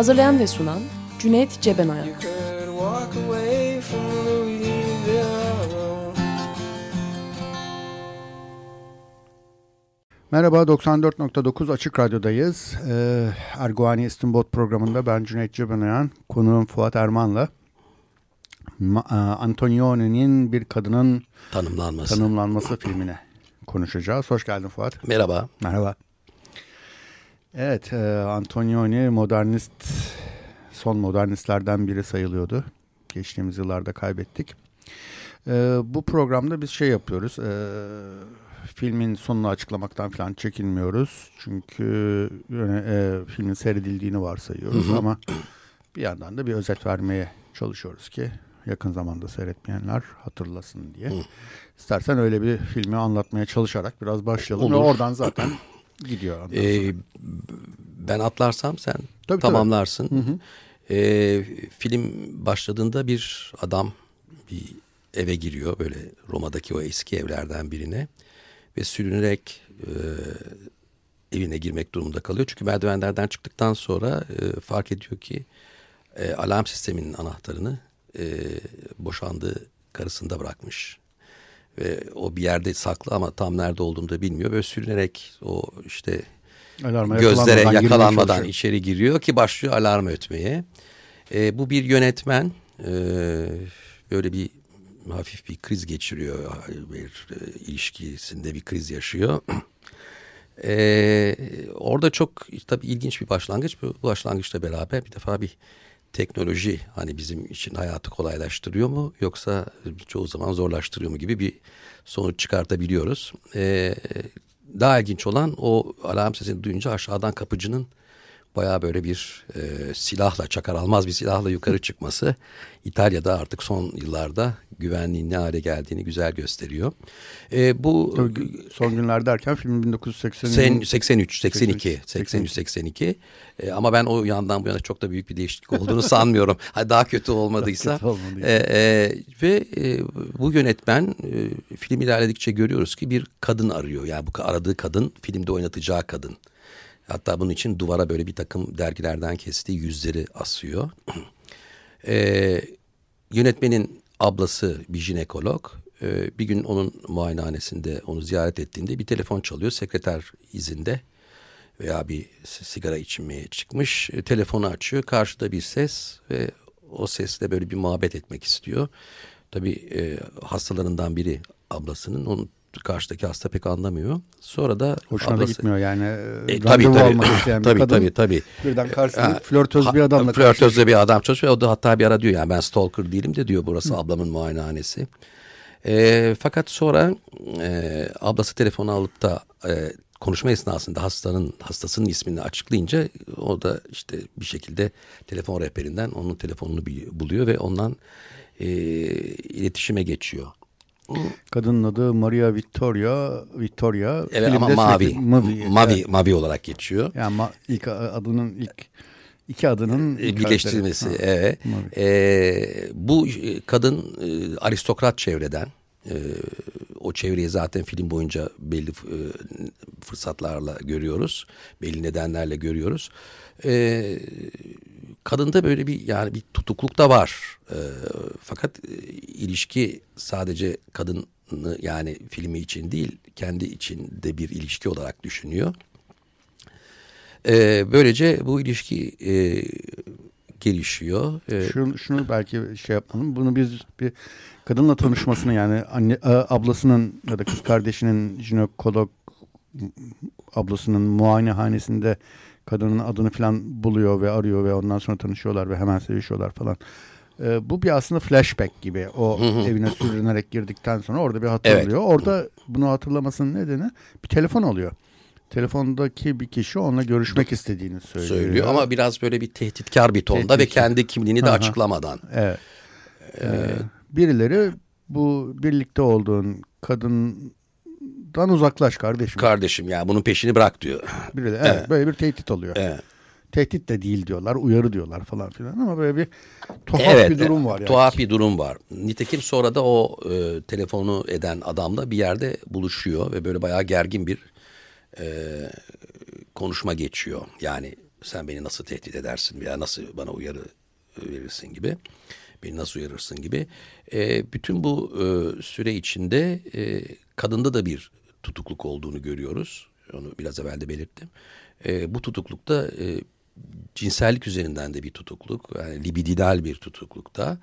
Hazırlayan ve sunan Cüneyt Cebenayak Merhaba 94.9 Açık Radyo'dayız. Ee, Erguvani İstinbot programında ben Cüneyt Cebenayan, konuğum Fuat Erman'la Ma- e, Antonioni'nin bir kadının tanımlanması. tanımlanması filmine konuşacağız. Hoş geldin Fuat. Merhaba. Merhaba. Evet, e, Antonioni modernist, son modernistlerden biri sayılıyordu. Geçtiğimiz yıllarda kaybettik. E, bu programda biz şey yapıyoruz, e, filmin sonunu açıklamaktan falan çekinmiyoruz. Çünkü yöne- e, filmin seyredildiğini varsayıyoruz ama bir yandan da bir özet vermeye çalışıyoruz ki yakın zamanda seyretmeyenler hatırlasın diye. İstersen öyle bir filmi anlatmaya çalışarak biraz başlayalım. Ve Olur. oradan zaten gidiyor. Ee, ben atlarsam sen tabii. tamamlarsın. Ee, film başladığında bir adam bir eve giriyor böyle Roma'daki o eski evlerden birine ve sürünerek e, evine girmek durumunda kalıyor. Çünkü merdivenlerden çıktıktan sonra e, fark ediyor ki e, alarm sisteminin anahtarını e, boşandığı karısında bırakmış. Ve o bir yerde saklı ama tam nerede olduğunu da bilmiyor. Böyle sürünerek o işte Alarma gözlere yakalanmadan içeri giriyor ki başlıyor alarm ötmeye. E, bu bir yönetmen e, böyle bir hafif bir kriz geçiriyor. Bir e, ilişkisinde bir kriz yaşıyor. E, orada çok tabii ilginç bir başlangıç. Bu başlangıçla beraber bir defa bir teknoloji hani bizim için hayatı kolaylaştırıyor mu yoksa çoğu zaman zorlaştırıyor mu gibi bir sonuç çıkartabiliyoruz. E, daha ilginç olan o alarm sesini duyunca aşağıdan kapıcının bayağı böyle bir e, silahla çakar almaz bir silahla yukarı çıkması İtalya'da artık son yıllarda güvenliğin ne hale geldiğini güzel gösteriyor. E, bu son günler derken film 1980'in sen 83, 82, 83, 83, 82. E, ama ben o yandan bu yana çok da büyük bir değişiklik olduğunu sanmıyorum. Ha, daha kötü olmadıysa. kötü olmadıysa. E, e, ve e, bu yönetmen e, film ilerledikçe görüyoruz ki bir kadın arıyor. Yani bu aradığı kadın filmde oynatacağı kadın. Hatta bunun için duvara böyle bir takım dergilerden kestiği yüzleri asıyor. E, yönetmenin ablası bir jinekolog. E, bir gün onun muayenehanesinde onu ziyaret ettiğinde bir telefon çalıyor. Sekreter izinde veya bir sigara içmeye çıkmış. E, telefonu açıyor. Karşıda bir ses ve o sesle böyle bir muhabbet etmek istiyor. Tabii e, hastalarından biri ablasının. Onun karşıdaki hasta pek anlamıyor. Sonra da hoşuna da ablası... gitmiyor yani. E, E, tabii tabii. bir tabii, kadın tabii tabii. birden karşısında Ha, flörtöz bir ha, adamla Flörtöz bir adam çalışıyor. O da hatta bir ara diyor yani ben stalker değilim de diyor burası ablamın muayenehanesi. E, fakat sonra e, ablası telefonu alıp da e, konuşma esnasında hastanın hastasının ismini açıklayınca o da işte bir şekilde telefon rehberinden onun telefonunu buluyor ve ondan e, iletişime geçiyor. Kadının adı Maria Vittoria. Vittoria. Evet Filmde ama mavi. sürekli Mavi. Mavi, Evet. mavi olarak geçiyor. Yani ma- ilk adının ilk iki adının E, birleştirilmesi evet. Mavi. E, bu e, kadın e, aristokrat çevreden e, o çevreyi zaten film boyunca belli e, fırsatlarla görüyoruz. Belli nedenlerle görüyoruz. E, kadında böyle bir yani bir tutukluk da var. E, fakat e, ilişki sadece kadını yani filmi için değil kendi için de bir ilişki olarak düşünüyor. E, böylece bu ilişki e, gelişiyor. E, Şunu, şunu belki şey yapalım. Bunu biz bir kadınla tanışmasını yani anne a- ablasının ya da kız kardeşinin jinekolog ablasının muayenehanesinde kadının adını falan buluyor ve arıyor ve ondan sonra tanışıyorlar ve hemen sevişiyorlar falan. Ee, bu bir aslında flashback gibi. O evine sürünerek girdikten sonra orada bir hatırlıyor. Evet. Orada bunu hatırlamasının nedeni bir telefon alıyor. telefondaki bir kişi onunla görüşmek istediğini söylüyor. Söylüyor ama biraz böyle bir tehditkar bir tonda ve Tehditkar. kendi kimliğini de Aha. açıklamadan. Evet. Ee, birileri bu birlikte olduğun kadından uzaklaş kardeşim. Kardeşim ya bunun peşini bırak diyor. Birileri, evet, böyle bir tehdit oluyor. Evet. Tehdit de değil diyorlar, uyarı diyorlar falan filan ama böyle bir tuhaf Evet, bir durum var yani. Tuhaf bir durum var. Nitekim sonra da o e, telefonu eden adamla bir yerde buluşuyor ve böyle bayağı gergin bir e, konuşma geçiyor. Yani sen beni nasıl tehdit edersin veya nasıl bana uyarı verirsin gibi. Beni nasıl uyarırsın gibi. E, bütün bu e, süre içinde e, kadında da bir tutukluk olduğunu görüyoruz. Onu biraz evvel de belirttim. E, bu tutuklukta e, cinsellik üzerinden de bir tutukluk. Yani libidinal bir tutuklukta.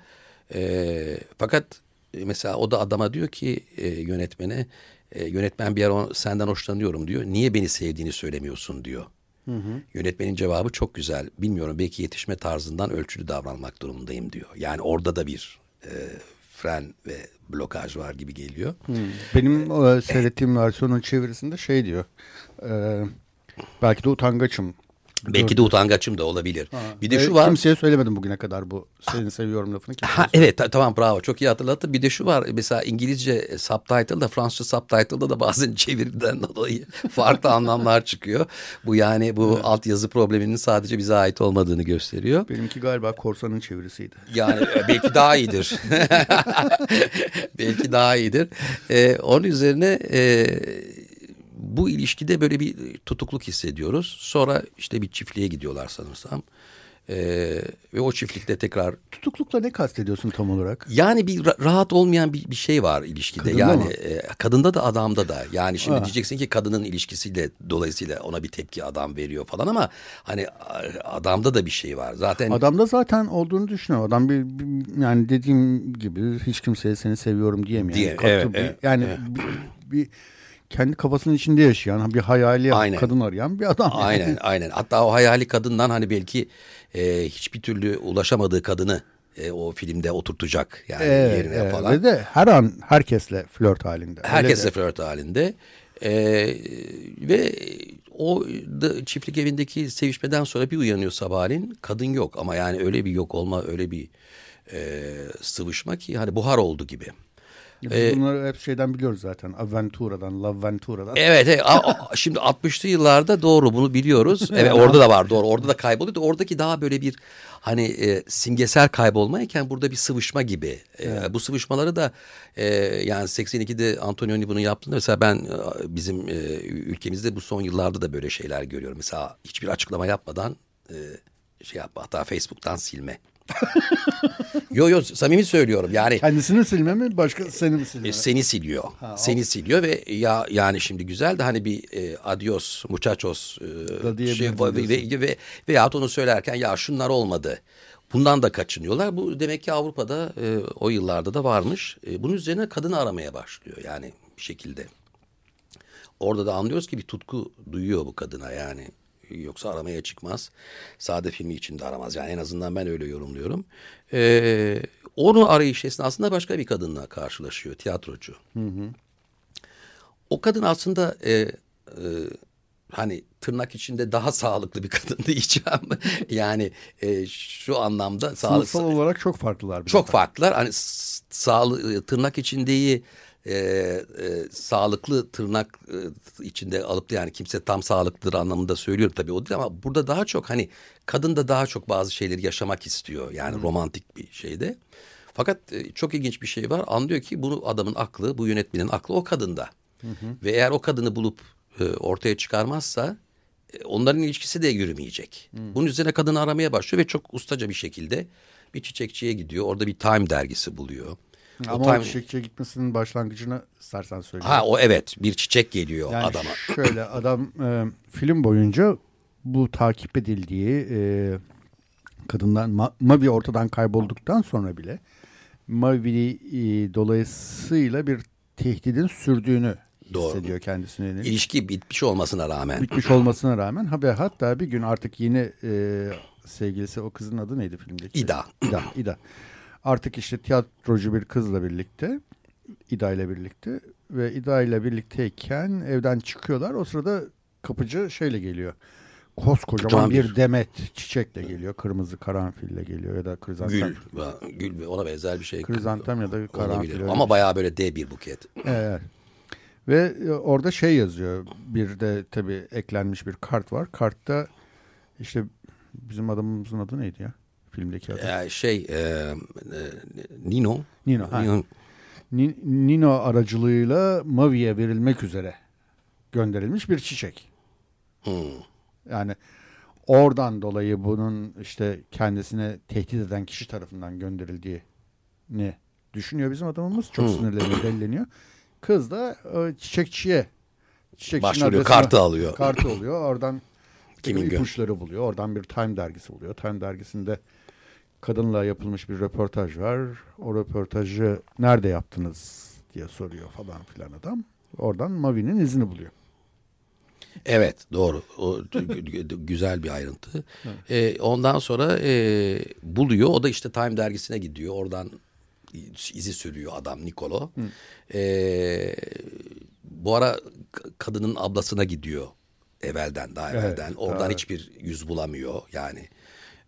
E, fakat e, mesela o da adama diyor ki e, yönetmene e, yönetmen bir ara senden hoşlanıyorum diyor. Niye beni sevdiğini söylemiyorsun diyor. Yönetmenin cevabı çok güzel. Bilmiyorum belki yetişme tarzından ölçülü davranmak durumundayım diyor. Yani orada da bir e, fren ve blokaj var gibi geliyor. Benim o, seyrettiğim versiyonun çevirisinde şey diyor. e, belki de utangaçım. Belki de utangaçım da olabilir. Bir de E, şu var. Kimseye söylemedim bugüne kadar bu seni seviyorum lafını. Ha, evet ta- tamam bravo çok iyi hatırlattın. Bir de şu var mesela İngilizce subtitle'da Fransızca subtitle'da da bazen çeviriden dolayı farklı anlamlar çıkıyor. Bu yani bu altyazı probleminin sadece bize ait olmadığını gösteriyor. Benimki galiba korsanın çevirisiydi. Yani e, belki daha iyidir. belki daha iyidir. Ee, onun üzerine e, bu ilişkide böyle bir tutukluk hissediyoruz. Sonra işte bir çiftliğe gidiyorlar sanırsam. Ee, ve o çiftlikte tekrar Tutuklukla ne kastediyorsun tam olarak? yani bir ra- rahat olmayan bir, bir şey var ilişkide. Kadında yani mı? e, kadında da adamda da. Yani şimdi Ha. diyeceksin ki kadının ilişkisiyle dolayısıyla ona bir tepki adam veriyor falan ama hani adamda da bir şey var. Zaten Adamda zaten olduğunu düşünüyorum. Adam bir, bir- yani dediğim gibi hiç kimseye seni seviyorum diyemiyor. Diye- Yani, evet, bir- evet, yani bir, bir kendi kafasının içinde yaşayan, bir hayali Aynen. kadın arayan bir adam. Aynen aynen. Hatta o hayali kadından hani belki e, hiçbir türlü ulaşamadığı kadını e, o filmde oturtacak yani Evet, yerine evet. falan. Ve de her an herkesle flört halinde. Herkesle flört halinde. E, ve o da çiftlik evindeki sevişmeden sonra bir uyanıyor sabahleyin. Kadın yok ama yani öyle bir yok olma öyle bir e, sıvışma ki hani buhar oldu gibi. Biz Ee, bunları hep şeyden biliyoruz zaten. Aventura'dan, Ventura'dan. Evet, evet. Şimdi 60'lı yıllarda doğru bunu biliyoruz. Evet orada da var doğru. Orada da kayboluyor. da Oradaki daha böyle bir hani e, simgesel kaybolmayken burada bir sıvışma gibi. E, bu sıvışmaları da e, yani 82'de Antonioni bunu yaptığında mesela ben e, bizim e, ülkemizde bu son yıllarda da böyle şeyler görüyorum. Mesela hiçbir açıklama yapmadan e, şey yapma hatta Facebook'tan silme. yo yo samimi söylüyorum yani Kendisini silme mi, başka seni mi silme? e, seni siliyor. seni siliyor ve ya yani şimdi güzel de hani bir e, adios muchachos e, şey, ve, ve, ve, veyahut onu söylerken ya şunlar olmadı. Bundan da kaçınıyorlar. Bu demek ki Avrupa'da e, o yıllarda da varmış. E, bunun üzerine kadını aramaya başlıyor yani bir şekilde. Orada da anlıyoruz ki bir tutku duyuyor bu kadına yani. Yoksa aramaya çıkmaz. Sade filmi için de aramaz. Yani en azından ben öyle yorumluyorum. Ee, onu arayış esnasında başka bir kadınla karşılaşıyor. Tiyatrocu. O kadın aslında e, e, hani tırnak içinde daha sağlıklı bir kadın diyeceğim. yani e, şu anlamda sağlık, Sınıfsal olarak çok farklılar. çok farklılar. Hani s- sağlı, tırnak içindeyi e, e, sağlıklı tırnak e, içinde alıp da yani kimse tam sağlıklıdır anlamında söylüyorum tabii o değil ama burada daha çok hani kadın da daha çok bazı şeyleri yaşamak istiyor. Yani romantik bir şeyde. Fakat e, çok ilginç bir şey var. Anlıyor ki bunu adamın aklı, bu yönetmenin aklı o kadında. Ve eğer o kadını bulup e, ortaya çıkarmazsa e, onların ilişkisi de yürümeyecek. Bunun üzerine kadını aramaya başlıyor ve çok ustaca bir şekilde bir çiçekçiye gidiyor. Orada bir Time dergisi buluyor. O Ama Time- o çiçekçiye gitmesinin başlangıcını istersen söyle. Ha o evet bir çiçek geliyor yani adama. şöyle adam e, film boyunca bu takip edildiği e, kadından Ma- Mavi ortadan kaybolduktan sonra bile Mavi e, dolayısıyla bir tehdidin sürdüğünü Doğru. hissediyor kendisine yönelik. İlişki bitmiş olmasına rağmen. Bitmiş olmasına rağmen ha ve hatta bir gün artık yeni e, sevgilisi o kızın adı neydi filmdeki? İda. İda. İda. Artık işte tiyatrocu bir kızla birlikte İda ile birlikte ve İda ile birlikteyken evden çıkıyorlar. O sırada kapıcı şeyle geliyor. Koskocaman Kocaman bir demet çiçekle geliyor. Kırmızı karanfille geliyor ya da krizantem. Gül, gül ona benzer bir şey. Krizantem ya da karanfil. Ama bayağı böyle dev bir buket. Evet. Ve e, orada şey yazıyor. Bir de tabii eklenmiş bir kart var. Kartta işte bizim adamımızın adı neydi ya? Filmdeki adı. Ee, şey e, e, Nino. Nino, ha. Nino. Ni- Nino aracılığıyla Mavi'ye verilmek üzere gönderilmiş bir çiçek. Hmm. Yani oradan dolayı bunun işte kendisine tehdit eden kişi tarafından gönderildiğini düşünüyor bizim adamımız. Çok Hmm. sinirleniyor, delleniyor. Kız da e, çiçekçiye çiçekçinin Başvuruyor, kartı alıyor. Kartı oluyor. Oradan Kimin ipuçları buluyor. Oradan bir Time dergisi buluyor. Time dergisinde kadınla yapılmış bir röportaj var. O röportajı nerede yaptınız diye soruyor falan filan adam. Oradan Mavi'nin izini buluyor. Evet doğru. O gü- gü- güzel bir ayrıntı. Ee, ondan sonra e, buluyor. O da işte Time dergisine gidiyor. Oradan izi sürüyor adam Nikolo. Ee, bu ara kadının ablasına gidiyor evvelden daha Evet, evvelden. Oradan daha- hiçbir yüz bulamıyor. Yani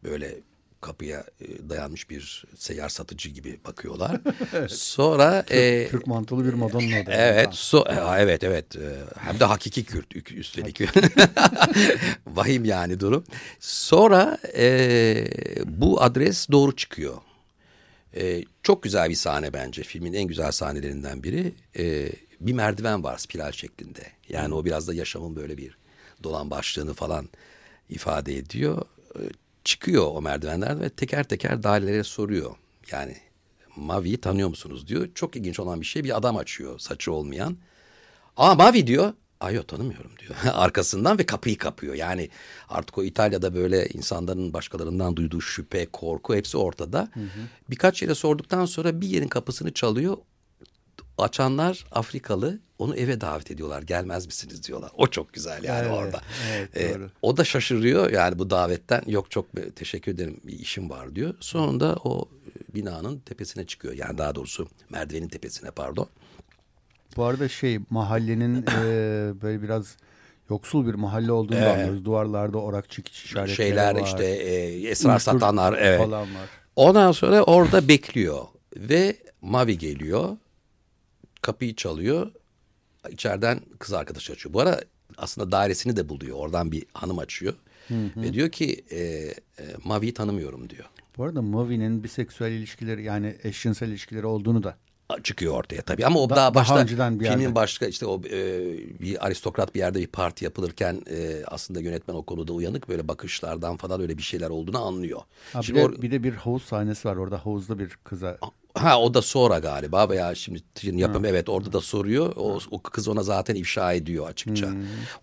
böyle kapıya e, dayanmış bir seyyar satıcı gibi bakıyorlar. Sonra e, Türk mantılı bir Madonna. Evet, so e, evet evet E, hem de hakiki Kürt üstelik. Vahim yani durum. Sonra e, bu adres doğru çıkıyor. E, çok güzel bir sahne bence. Filmin en güzel sahnelerinden biri. E, bir merdiven var spiral şeklinde. Yani o biraz da yaşamın böyle bir dolan başlığını falan ifade ediyor. Çıkıyor o merdivenlerden ve teker teker dairelere soruyor. Yani Mavi'yi tanıyor musunuz diyor. Çok ilginç olan bir şey bir adam açıyor saçı olmayan. Aa Mavi diyor. Ay yok tanımıyorum diyor. Arkasından ve kapıyı kapıyor. Yani artık o İtalya'da böyle insanların başkalarından duyduğu şüphe, korku hepsi ortada. Birkaç yere sorduktan sonra bir yerin kapısını çalıyor. Açanlar Afrikalı onu eve davet ediyorlar. Gelmez misiniz diyorlar. O çok güzel yani Evet, orada. evet, Ee, doğru. o da şaşırıyor yani bu davetten. Yok çok be- teşekkür ederim bir işim var diyor. Sonunda o e, binanın tepesine çıkıyor. Yani daha doğrusu merdivenin tepesine pardon. Bu arada şey mahallenin e, böyle biraz yoksul bir mahalle olduğunu Evet. anlıyoruz. Duvarlarda orak çıkış işaretleri Şeyler var. işte e, esrar satanlar evet. falan var. Ondan sonra orada bekliyor ve Mavi geliyor. Kapıyı çalıyor. İçeriden kız arkadaş açıyor. Bu ara aslında dairesini de buluyor. Oradan bir hanım açıyor. Ve diyor ki e, e, Mavi'yi tanımıyorum diyor. Bu arada Mavi'nin biseksüel ilişkileri yani eşcinsel ilişkileri olduğunu da çıkıyor ortaya tabii ama o Da- daha daha başta önceden bir filmin yerde. başka işte o e, bir aristokrat bir yerde bir parti yapılırken e, aslında yönetmen o konuda uyanık böyle bakışlardan falan öyle bir şeyler olduğunu anlıyor. Ha, bir, Şimdi de, or- bir de bir havuz sahnesi var orada havuzda bir kıza Ha o da sonra galiba veya şimdi yapım evet orada da soruyor. O, o kız ona zaten ifşa ediyor açıkça.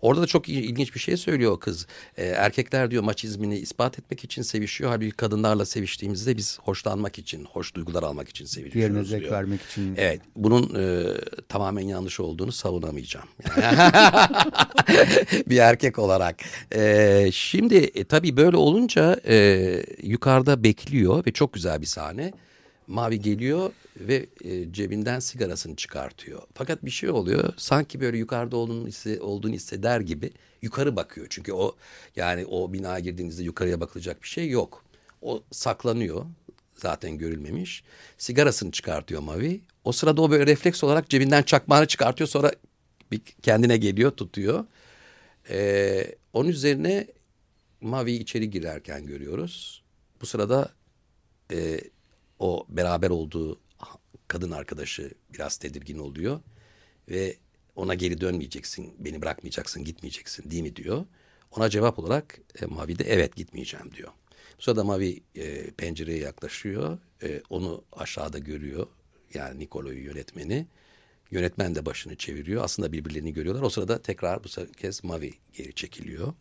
Orada da çok il- ilginç bir şey söylüyor o kız. Ee, erkekler diyor maçizmini ispat etmek için sevişiyor. Halbuki kadınlarla seviştiğimizde biz hoşlanmak için, hoş duygular almak için sevişiyoruz diğerine zevk diyor. vermek için Evet bunun e, tamamen yanlış olduğunu savunamayacağım. bir erkek olarak. E, şimdi e, tabii böyle olunca e, yukarıda bekliyor ve çok güzel bir sahne. Mavi geliyor ve e, cebinden sigarasını çıkartıyor. Fakat bir şey oluyor. Sanki böyle yukarıda olduğunu, hisse- hisseder gibi yukarı bakıyor. Çünkü o yani o binaya girdiğinizde yukarıya bakılacak bir şey yok. O saklanıyor. Zaten görülmemiş. Sigarasını çıkartıyor Mavi. O sırada o böyle refleks olarak cebinden çakmağını çıkartıyor. Sonra bir kendine geliyor tutuyor. Ee, onun üzerine Mavi içeri girerken görüyoruz. Bu sırada e, o beraber olduğu kadın arkadaşı biraz tedirgin oluyor. Ve ona geri dönmeyeceksin, beni bırakmayacaksın, gitmeyeceksin değil mi diyor. Ona cevap olarak e, Mavi de evet gitmeyeceğim diyor. Bu sırada Mavi e, pencereye yaklaşıyor. E, onu aşağıda görüyor. Yani Nikolo'yu yönetmeni. Yönetmen de başını çeviriyor. Aslında birbirlerini görüyorlar. O sırada tekrar bu kez Mavi geri çekiliyor.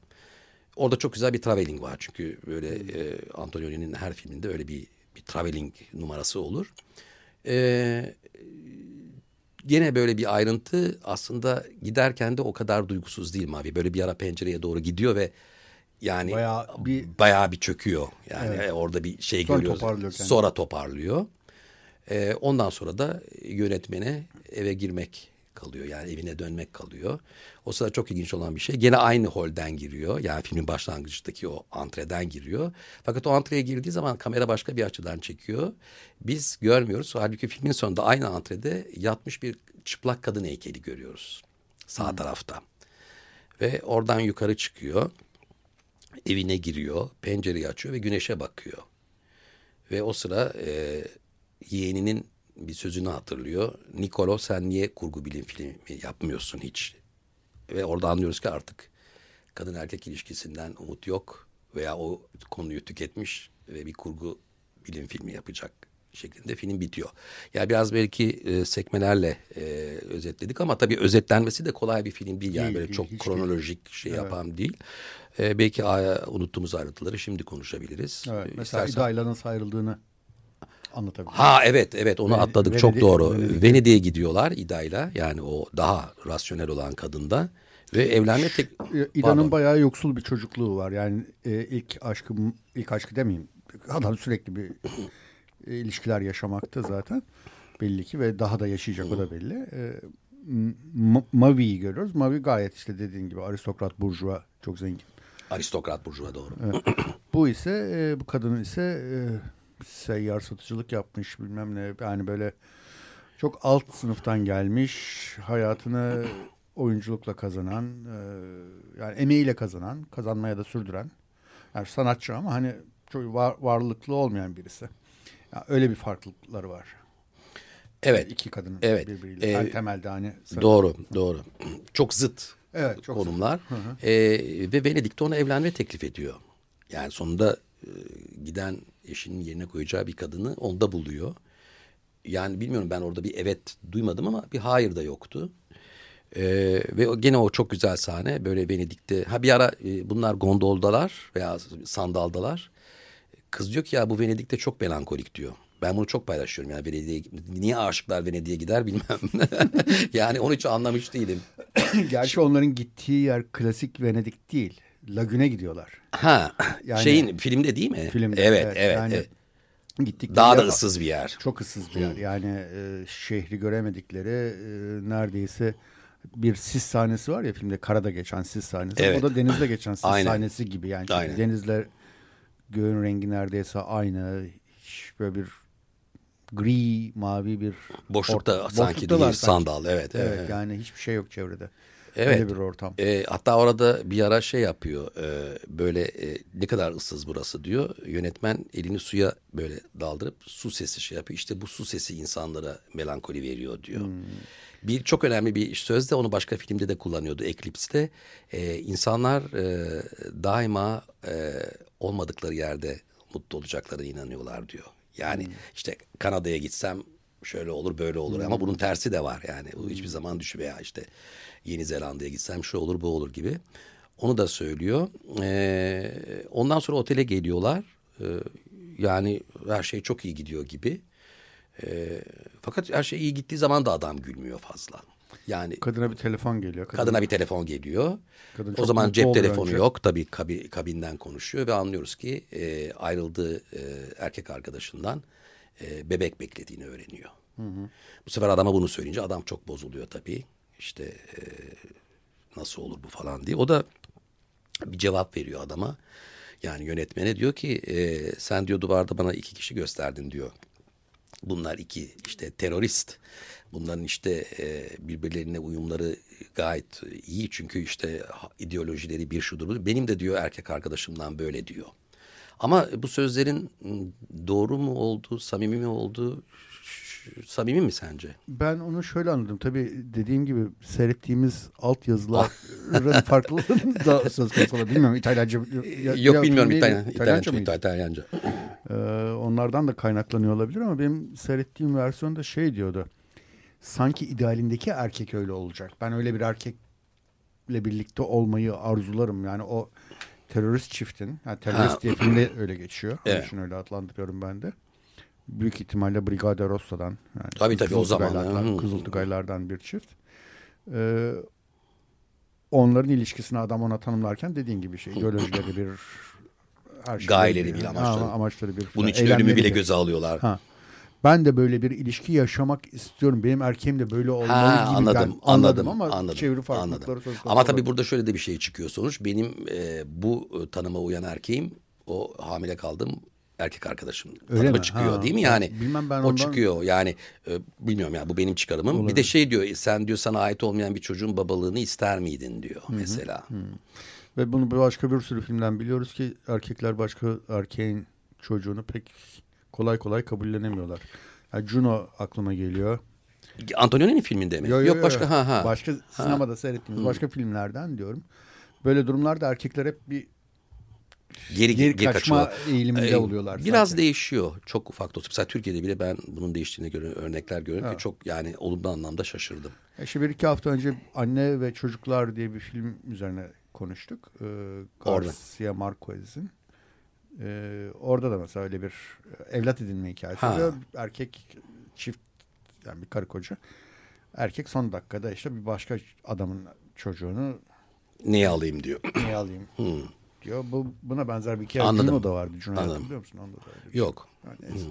Orada çok güzel bir traveling var. Çünkü böyle e, Antonioni'nin her filminde öyle bir, bir traveling numarası olur. E, gene böyle bir ayrıntı aslında giderken de o kadar duygusuz değil Mavi. Böyle bir ara pencereye doğru gidiyor ve yani Bayağı bir- bayağı bir çöküyor. Yani Evet. orada bir şey Sonra görüyoruz. toparlıyor kendini. Sonra toparlıyor. E, ondan sonra da yönetmene eve girmek kalıyor. Yani evine dönmek kalıyor. O sırada çok ilginç olan bir şey. Gene aynı holden giriyor. Yani filmin başlangıçtaki o antreden giriyor. Fakat o antreye girdiği zaman kamera başka bir açıdan çekiyor. Biz görmüyoruz. Halbuki filmin sonunda aynı antrede yatmış bir çıplak kadın heykeli görüyoruz. Sağ tarafta. Ve oradan yukarı çıkıyor. Evine giriyor. Pencereyi açıyor ve güneşe bakıyor. Ve o sıra e, yeğeninin bir sözünü hatırlıyor. Nikolo sen niye kurgu bilim filmi yapmıyorsun hiç? Ve orada anlıyoruz ki artık kadın erkek ilişkisinden umut yok veya o konuyu tüketmiş ve bir kurgu bilim filmi yapacak şeklinde film bitiyor. Yani biraz belki e, sekmelerle e, özetledik ama tabii özetlenmesi de kolay bir film değil. Yani Değil, böyle değil, çok kronolojik şey yapan değil. E, belki a, unuttuğumuz ayrıntıları şimdi konuşabiliriz. Evet, E, mesela istersen- İda'yla nasıl ayrıldığını anlatabilirim. Ha evet evet onu atladık çok Venedik- doğru. Venedik. Venedik'e gidiyorlar İda'yla yani o daha rasyonel olan kadında ve evlenme tek... İda'nın Pardon. bayağı yoksul bir çocukluğu var. Yani e, ilk aşkım ilk aşkı demeyeyim. Adam sürekli bir e, ilişkiler yaşamakta zaten belli ki ve daha da yaşayacak o da belli. E, Mavi'yi görüyoruz. Mavi gayet işte dediğin gibi aristokrat burjuva çok zengin. Aristokrat burjuva doğru. Bu ise e, bu kadının ise e, seyyar satıcılık yapmış bilmem ne yani böyle çok alt sınıftan gelmiş hayatını oyunculukla kazanan e, yani emeğiyle kazanan kazanmaya da sürdüren yani sanatçı ama hani çok var- varlıklı olmayan birisi. Yani öyle bir farklılıkları var. Evet İki kadının Evet. birbiriyle. Ee, Yani temelde hani doğru doğru. Çok zıt Evet, çok konumlar. E, ve Venedik'te ona evlenme teklif ediyor. Yani sonunda e, giden eşinin yerine koyacağı bir kadını onda buluyor. Yani bilmiyorum ben orada bir evet duymadım ama bir hayır da yoktu. Ee, ve gene o çok güzel sahne böyle Venedik'te. Ha bir ara e, bunlar gondoldalar veya sandaldalar. Kız diyor ki ya bu Venedik'te çok melankolik diyor. Ben bunu çok paylaşıyorum yani Venedik'e niye aşıklar Venedik'e gider bilmem. yani onu hiç anlamış değilim. Gerçi onların gittiği yer klasik Venedik değil. Lagüne gidiyorlar. Ha Yani- şeyin filmde değil mi? Filmde. Evet evet. Yani evet. Gittikleri Daha da yer- ıssız bir yer. Çok ıssız bir yer. Yani e, şehri göremedikleri e, neredeyse bir sis sahnesi var ya filmde karada geçen sis sahnesi. Evet. O da denizde geçen sis Aynen. sahnesi gibi. Yani Aynen. denizle göğün rengi neredeyse aynı. Hiç böyle bir gri mavi bir Boşlukta ortam. sanki değil sandal evet. Evet, evet. yani hiçbir şey yok çevrede. Evet. Öyle bir ortam. E, hatta orada bir ara şey yapıyor. e, böyle e, ne kadar ıssız burası diyor. Yönetmen elini suya böyle daldırıp su sesi şey yapıyor. İşte bu su sesi insanlara melankoli veriyor diyor. Bir çok önemli bir söz de onu başka filmde de kullanıyordu Eclipse'de. E, insanlar e, daima e, olmadıkları yerde mutlu olacaklarına inanıyorlar diyor. Yani işte Kanada'ya gitsem şöyle olur böyle olur ama bunun tersi de var yani. Bu hiçbir zaman düşü veya işte Yeni Zelanda'ya gitsem şu olur bu olur gibi. Onu da söylüyor. Ee, ondan sonra otele geliyorlar. Ee, yani her şey çok iyi gidiyor gibi. Ee, fakat her şey iyi gittiği zaman da adam gülmüyor fazla. Yani Kadına bir telefon geliyor. Kadın- kadına bir telefon geliyor. Kadın o zaman cep telefonu önce. yok. Tabii kabi, kabinden konuşuyor ve anlıyoruz ki e, ayrıldığı e, erkek arkadaşından e, bebek beklediğini öğreniyor. Bu sefer adama bunu söyleyince adam çok bozuluyor tabii. İşte e, nasıl olur bu falan diye. O da bir cevap veriyor adama. Yani yönetmene diyor ki e, sen diyor duvarda bana iki kişi gösterdin diyor. Bunlar iki işte terörist. Bunların işte e, birbirlerine uyumları gayet iyi çünkü işte ideolojileri bir şudur. Benim de diyor erkek arkadaşımdan böyle diyor. Ama bu sözlerin m, doğru mu olduğu, samimi mi olduğu, samimi mi sence? Ben onu şöyle anladım. Tabii dediğim gibi seyrettiğimiz altyazıların farklılığını da söz konusu olabilir. Bilmiyorum İtalyanca. ya- Yok ya bilmiyorum? İtalyan, İtalyanca İtalyanca. mıydı? İtalyanca. Ee, onlardan da kaynaklanıyor olabilir ama benim seyrettiğim versiyonda şey diyordu. Sanki idealindeki erkek öyle olacak. Ben öyle bir erkekle birlikte olmayı arzularım. Yani o terörist çiftin, yani terörist Ha. diye filmde öyle geçiyor. Onun Evet. için öyle adlandırıyorum ben de. Büyük ihtimalle Brigade Rossa'dan. Yani Tabii, tabii, o zaman. Kızıltugaylardan bir çift. Ee, onların ilişkisini adam ona tanımlarken dediğin gibi şey ideolojileri bir her şey Gayeleri bir, amaçları. amaçları bir Bunun için ölümü bile göze alıyorlar. Ha. ben de böyle bir ilişki yaşamak istiyorum. Benim erkeğim de böyle olmalı Ha, gibi anladım, gel- anladım, ama anladım, çeviri farklılıkları anladım. Ama tabii burada şöyle de bir şey çıkıyor sonuç. Benim e, bu e, tanıma uyan erkeğim o hamile kaldığım erkek arkadaşım Öyle mi? çıkıyor Ha, değil mi yani? bilmem ben o ondan- çıkıyor yani e, bilmiyorum ya bu benim çıkarımım. Bir de şey diyor sen diyor sana ait olmayan bir çocuğun babalığını ister miydin diyor mesela. Ve bunu başka bir sürü filmden biliyoruz ki erkekler başka erkeğin çocuğunu pek kolay kolay kabullenemiyorlar. Yani Juno aklıma geliyor. Antonioni'nin filminde mi? Yo, yo, Yok yo. başka ha ha. Başka sinemada seyrettiğimiz başka filmlerden diyorum. Böyle durumlarda erkekler hep bir geri, geri geri kaçma kaçıyorlar. eğiliminde Ee, oluyorlar. Biraz değişiyor. Çok ufak da olsa. Mesela Türkiye'de bile ben bunun değiştiğini göre örnekler görüyorum ki çok yani olumlu anlamda şaşırdım. E, İşte bir iki hafta önce Anne ve Çocuklar diye bir film üzerine konuştuk. Ee. Garcia Marquez'in. Ee, orada da mesela öyle bir e, evlat edinme hikayesi Ha. Erkek çift yani bir karı koca. Erkek son dakikada işte bir başka adamın çocuğunu Neyi alayım diyor. niye alayım diyor. Bu, buna benzer bir hikaye Anladım. Juno'da vardı. Juno'yu Anladım. hatırlıyor musun? Onda da öyle bir Yok. şey. Ha, neyse.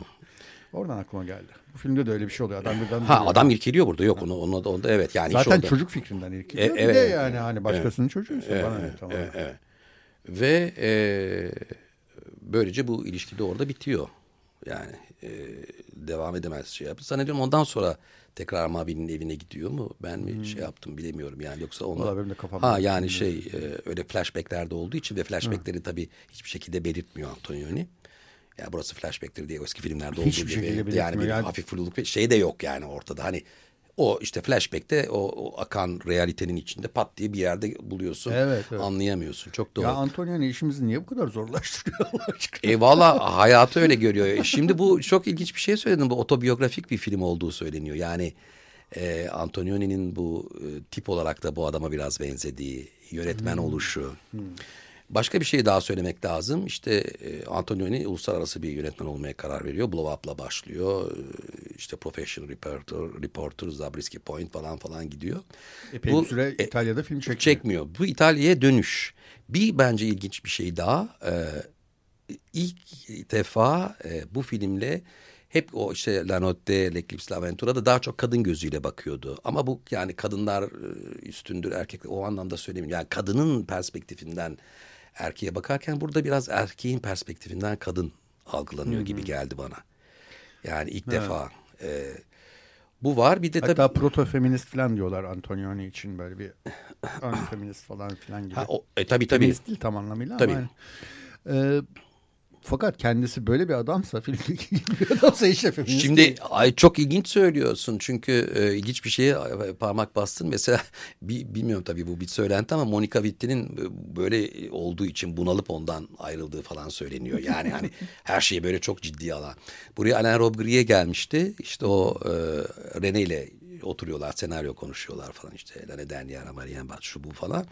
Oradan aklıma geldi. Bu filmde de öyle bir şey oluyor. Adam birden Ha adam irkiliyor burada. Yok onu onu da onda evet yani Zaten çocuk fikrinden irkiliyor. E, bir evet, de evet, yani hani başkasının çocuğuysa bana ne tamam. Evet, evet. Ve e, böylece bu ilişki de orada bitiyor. Yani e, devam edemez şey yapıyor. Zannediyorum ondan sonra tekrar Mavi'nin evine gidiyor mu? Ben mi şey yaptım bilemiyorum yani yoksa onlar. Hmm. Vallahi benim de kafamda Ha yani şey e, öyle flashbacklerde olduğu için ve flashbackleri tabii hiçbir şekilde belirtmiyor Antonioni. Ya burası flashback'tir diye eski filmlerde olduğu Hiçbir şekilde gibi. belirtmiyor. Yani bir Yani- hafif fluluk şey de yok yani ortada. Hani o işte flashback'te o, o akan realitenin içinde pat diye bir yerde buluyorsun. Evet, evet. Anlayamıyorsun. Çok doğru. Ya Antonioni işimizi niye bu kadar zorlaştırıyor Allah aşkına? E valla hayatı öyle görüyor. E, Şimdi bu çok ilginç bir şey söyledin. Bu otobiyografik bir film olduğu söyleniyor. Yani e, Antonioni'nin bu e, tip olarak da bu adama biraz benzediği, yönetmen oluşu. Başka bir şey daha söylemek lazım. İşte e, Antonioni uluslararası bir yönetmen olmaya karar veriyor. Blow Up'la başlıyor. E, işte Professional Reporter, Reporter, Zabriskie Point falan falan gidiyor. Epey Bu- bir süre e, İtalya'da film çekmiyor. Çekmiyor. Bu İtalya'ya dönüş. Bir bence ilginç bir şey daha. Ee, ilk defa e, bu filmle hep o işte La Notte, L'Eclipse, L'Aventura'da daha çok kadın gözüyle bakıyordu. Ama bu yani kadınlar üstündür erkekler o anlamda söylemiyorum. Yani kadının perspektifinden erkeğe bakarken burada biraz erkeğin perspektifinden kadın algılanıyor gibi geldi bana. Yani ilk defa. e, bu var bir de tabii. Hatta proto feminist falan diyorlar Antonioni için böyle bir ön feminist falan filan gibi. Ha, o, e, tabii tabii. Feminist değil tam anlamıyla Tabii. ama yani, e, fakat kendisi böyle bir adamsa filmdeki gibi bir adamsa işte feminist Şimdi değil. ay çok ilginç söylüyorsun çünkü e, ilginç bir şeye e, parmak bastın. Mesela bi- bilmiyorum tabii bu bir söylenti ama Monica Witti'nin e, böyle olduğu için bunalıp ondan ayrıldığı falan söyleniyor. Yani hani her şeyi böyle çok ciddiye alan. Buraya Alain Robbe-Gris'e gelmişti. İşte o e, René ile oturuyorlar senaryo konuşuyorlar falan işte. La Dernière Marianne Bat şu bu falan.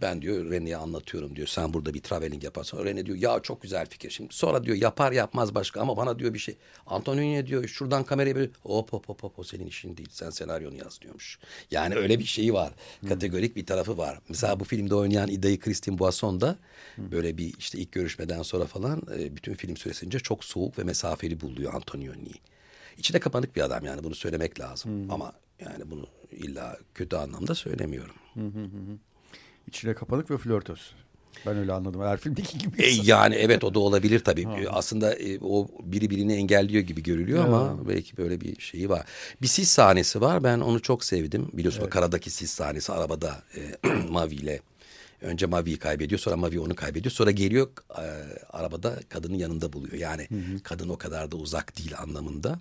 Ben diyor René'ye anlatıyorum diyor. Sen burada bir traveling yaparsan. René diyor ya çok güzel fikir. Şimdi sonra diyor yapar yapmaz başka ama bana diyor bir şey. Antonio diyor şuradan kamerayı bir hop hop hop hop o senin işin değil. Sen senaryonu yaz diyormuş. Yani öyle bir şeyi var. Kategorik bir tarafı var. Mesela bu filmde oynayan İda'yı Christine Boisson da böyle bir işte ilk görüşmeden sonra falan e, bütün film süresince çok soğuk ve mesafeli buluyor Antonioni'yi. İçine kapanık bir adam yani bunu söylemek lazım. Ama yani bunu illa kötü anlamda söylemiyorum. İçine kapanık ve flörtöz. Ben öyle anladım. Her filmdeki gibi. E, yani evet o da olabilir tabii. E, Aslında e, o biri birini engelliyor gibi görülüyor ama belki böyle bir şeyi var. Bir sis sahnesi var. Ben onu çok sevdim. Biliyorsun o karadaki sis sahnesi arabada e, Mavi ile. Önce Mavi'yi kaybediyor sonra Mavi onu kaybediyor. Sonra geliyor e, arabada kadının yanında buluyor. Yani kadın o kadar da uzak değil anlamında.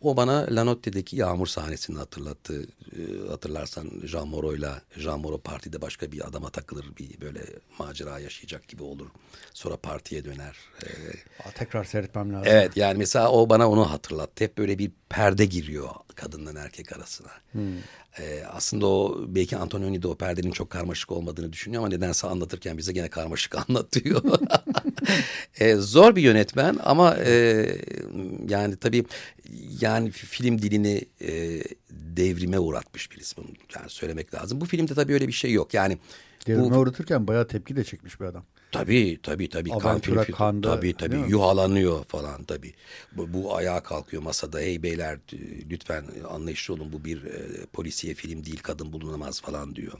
O bana La Notte'deki yağmur sahnesini hatırlattı. E, hatırlarsan Jean Moreau'yla Jean Moreau partide başka bir adama takılır. Bir böyle macera yaşayacak gibi olur. Sonra partiye döner. E, Aa, tekrar seyretmem lazım. Evet yani mesela o bana onu hatırlattı. Hep böyle bir perde giriyor kadınla erkek arasına. Ee, aslında o belki Antonioni de o perdenin çok karmaşık olmadığını düşünüyor ama nedense anlatırken bize gene karmaşık anlatıyor. Ee, zor bir yönetmen ama e, yani tabii yani film dilini e, devrime uğratmış bir isim. Yani söylemek lazım. Bu filmde tabii öyle bir şey yok. Yani Devrime bu, uğratırken bayağı tepki de çekmiş bir adam. Tabii tabii tabii. Aventura film- Kanda, tabii tabii yuhalanıyor falan tabii. Bu, bu ayağa kalkıyor masada. Hey beyler lütfen anlayışlı olun bu bir e, polisiye film değil kadın bulunamaz falan diyor.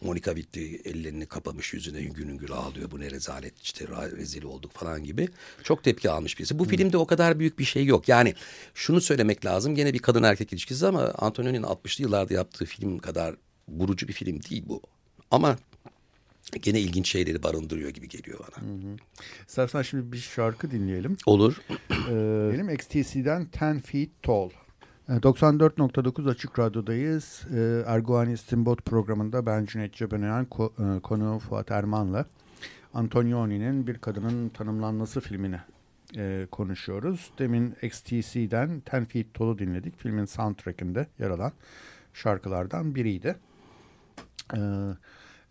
Monica Vitti ellerini kapamış yüzüne hüngür hüngür ağlıyor. Bu ne rezalet işte rezil olduk falan gibi. Çok tepki almış birisi. Bu filmde o kadar büyük bir şey yok. Yani şunu söylemek lazım. Gene bir kadın erkek ilişkisi ama Antonioni'nin 60'lı yıllarda yaptığı film kadar vurucu bir film değil bu. Ama gene ilginç şeyleri barındırıyor gibi geliyor bana. İstersen şimdi bir şarkı dinleyelim. Olur. Ee, benim XTC'den 10 Feet Tall. Ee, 94.9 Açık Radyo'dayız. Ee, Erguani İstinbot programında ben Cüneyt Cebenayan, e, konuğum Fuat Erman'la Antonioni'nin Bir Kadının Tanımlanması filmini e, konuşuyoruz. Demin XTC'den 10 Feet Tall'u dinledik. Filmin soundtrack'inde yer alan şarkılardan biriydi. Ee,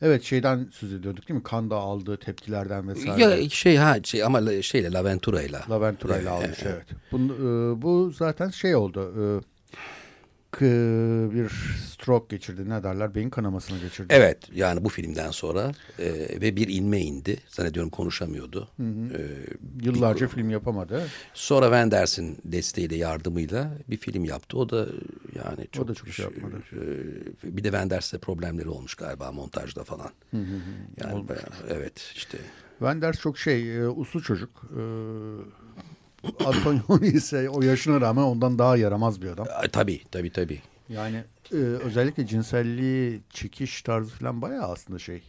evet şeyden söz ediyorduk değil mi? Kanda aldığı tepkilerden vesaire. Ya şey ha şey ama şeyle Laventura'yla. Laventura ile almış evet. Bu, e, bu zaten şey oldu. e, k- bir stroke geçirdi. Ne derler? Beyin kanamasını geçirdi. Evet yani bu filmden sonra e, ve bir inme indi. Zannediyorum konuşamıyordu. E, Yıllarca film yapamadı. sonra Wenders'in desteğiyle yardımıyla bir film yaptı. O da yani çok, da çok şey yapmadı. e, bir de Wenders'le problemleri olmuş galiba montajda falan. Yani bayağı, evet işte. Wenders çok şey, e, uslu çocuk. E, Antonioni ise o yaşına rağmen ondan daha yaramaz bir adam. E, tabii tabii tabii. Yani e, özellikle cinselliği, çekiş tarzı falan bayağı aslında şey.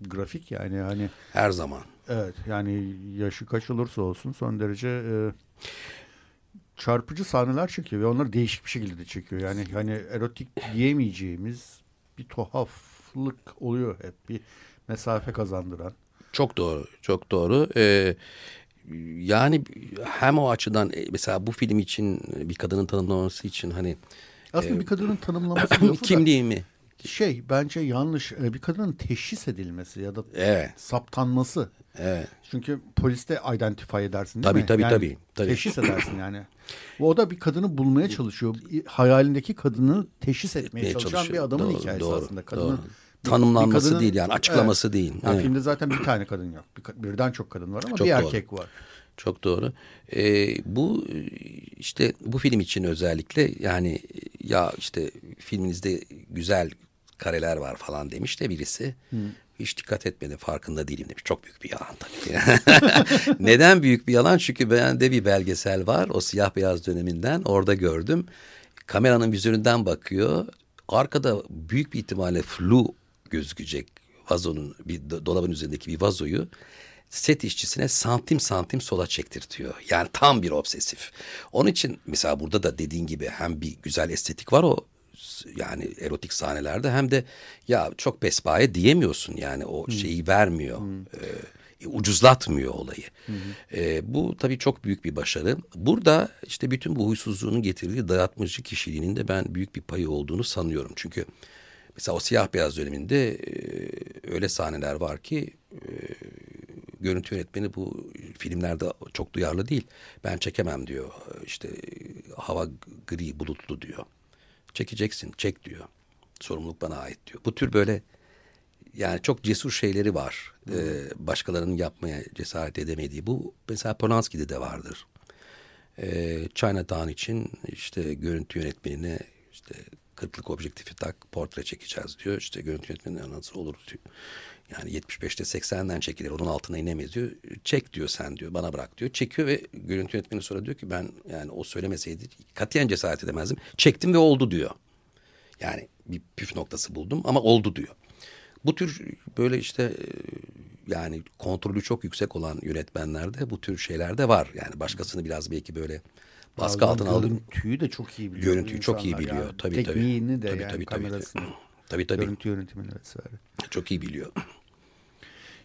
Grafik yani hani Her zaman. Evet yani yaşı kaç olursa olsun son derece e, çarpıcı sahneler çekiyor ve onları değişik bir şekilde de çekiyor. Yani hani erotik diyemeyeceğimiz bir tuhaflık oluyor hep bir mesafe kazandıran. Çok doğru, çok doğru. Ee, yani hem o açıdan e, mesela bu film için bir kadının tanımlaması için hani Aslında bir kadının tanımlaması lafı da kimliği mi? Şey bence yanlış E, bir kadının teşhis edilmesi ya da Evet. saptanması. Evet. Çünkü poliste identify edersin değil Tabii, mi? tabii, yani tabii, tabii. Teşhis edersin yani. O da bir kadını bulmaya çalışıyor. Hayalindeki kadını teşhis etmeye Etmeye çalışan çalışıyor. bir adamın Doğru, hikayesi doğru, aslında. Kadının, doğru. Tanımlanması kadının- değil yani, açıklaması Evet. değil. Yani Evet. Filmde zaten bir tane kadın yok. Bir, birden çok kadın var ama Çok bir doğru. erkek var. Çok doğru. Ee, bu işte bu film için özellikle yani ya işte filminizde güzel kareler var falan demiş de birisi. Hiç dikkat etmedi farkında değilim demiş. Çok büyük bir yalan tabii. Neden büyük bir yalan? Çünkü bende bir belgesel var. O siyah beyaz döneminden orada gördüm. Kameranın vizöründen bakıyor. Arkada büyük bir ihtimalle flu gözükecek vazonun bir do- dolabın üzerindeki bir vazoyu set işçisine santim santim sola çektirtiyor. Yani tam bir obsesif. Onun için mesela burada da dediğin gibi hem bir güzel estetik var o yani erotik sahnelerde ya çok pespaye diyemiyorsun yani o şeyi vermiyor. Ee, ucuzlatmıyor olayı. Ee, bu tabii çok büyük bir başarı. Burada işte bütün bu huysuzluğunun getirdiği dayatmacı kişiliğinin de ben büyük bir payı olduğunu sanıyorum. Çünkü mesela o siyah beyaz döneminde e, öyle sahneler var ki e, görüntü yönetmeni bu filmlerde çok duyarlı değil. Ben çekemem diyor. İşte hava gri bulutlu diyor. Çekeceksin çek diyor. Sorumluluk bana ait diyor. Bu tür böyle yani çok cesur şeyleri var. Ee, başkalarının yapmaya cesaret edemediği. Bu mesela Polanski'de de vardır. Ee, Chinatown için işte görüntü yönetmenine işte kırklık objektifi tak portre çekeceğiz diyor. İşte görüntü yönetmeni nasıl olur diyor. Yani 75'te 80'den çekilir onun altına inemez diyor. Çek diyor sen diyor bana bırak diyor. Çekiyor ve görüntü yönetmeni sonra diyor ki ben yani o söylemeseydi katiyen cesaret edemezdim. Çektim ve oldu diyor. Yani bir püf noktası buldum ama oldu diyor. Bu tür böyle işte e, yani kontrolü çok yüksek olan yönetmenlerde bu tür şeyler de var. Yani başkasını biraz belki böyle baskı Bazen altına aldı. Görüntüyü de çok iyi biliyor. Görüntüyü çok iyi biliyor. yani. Tabii, tabii. Tekniğini de Tabii, yani tabii, tabii, kamerasını. Tabii tabii Görüntü yönetimini vesaire. çok iyi biliyor.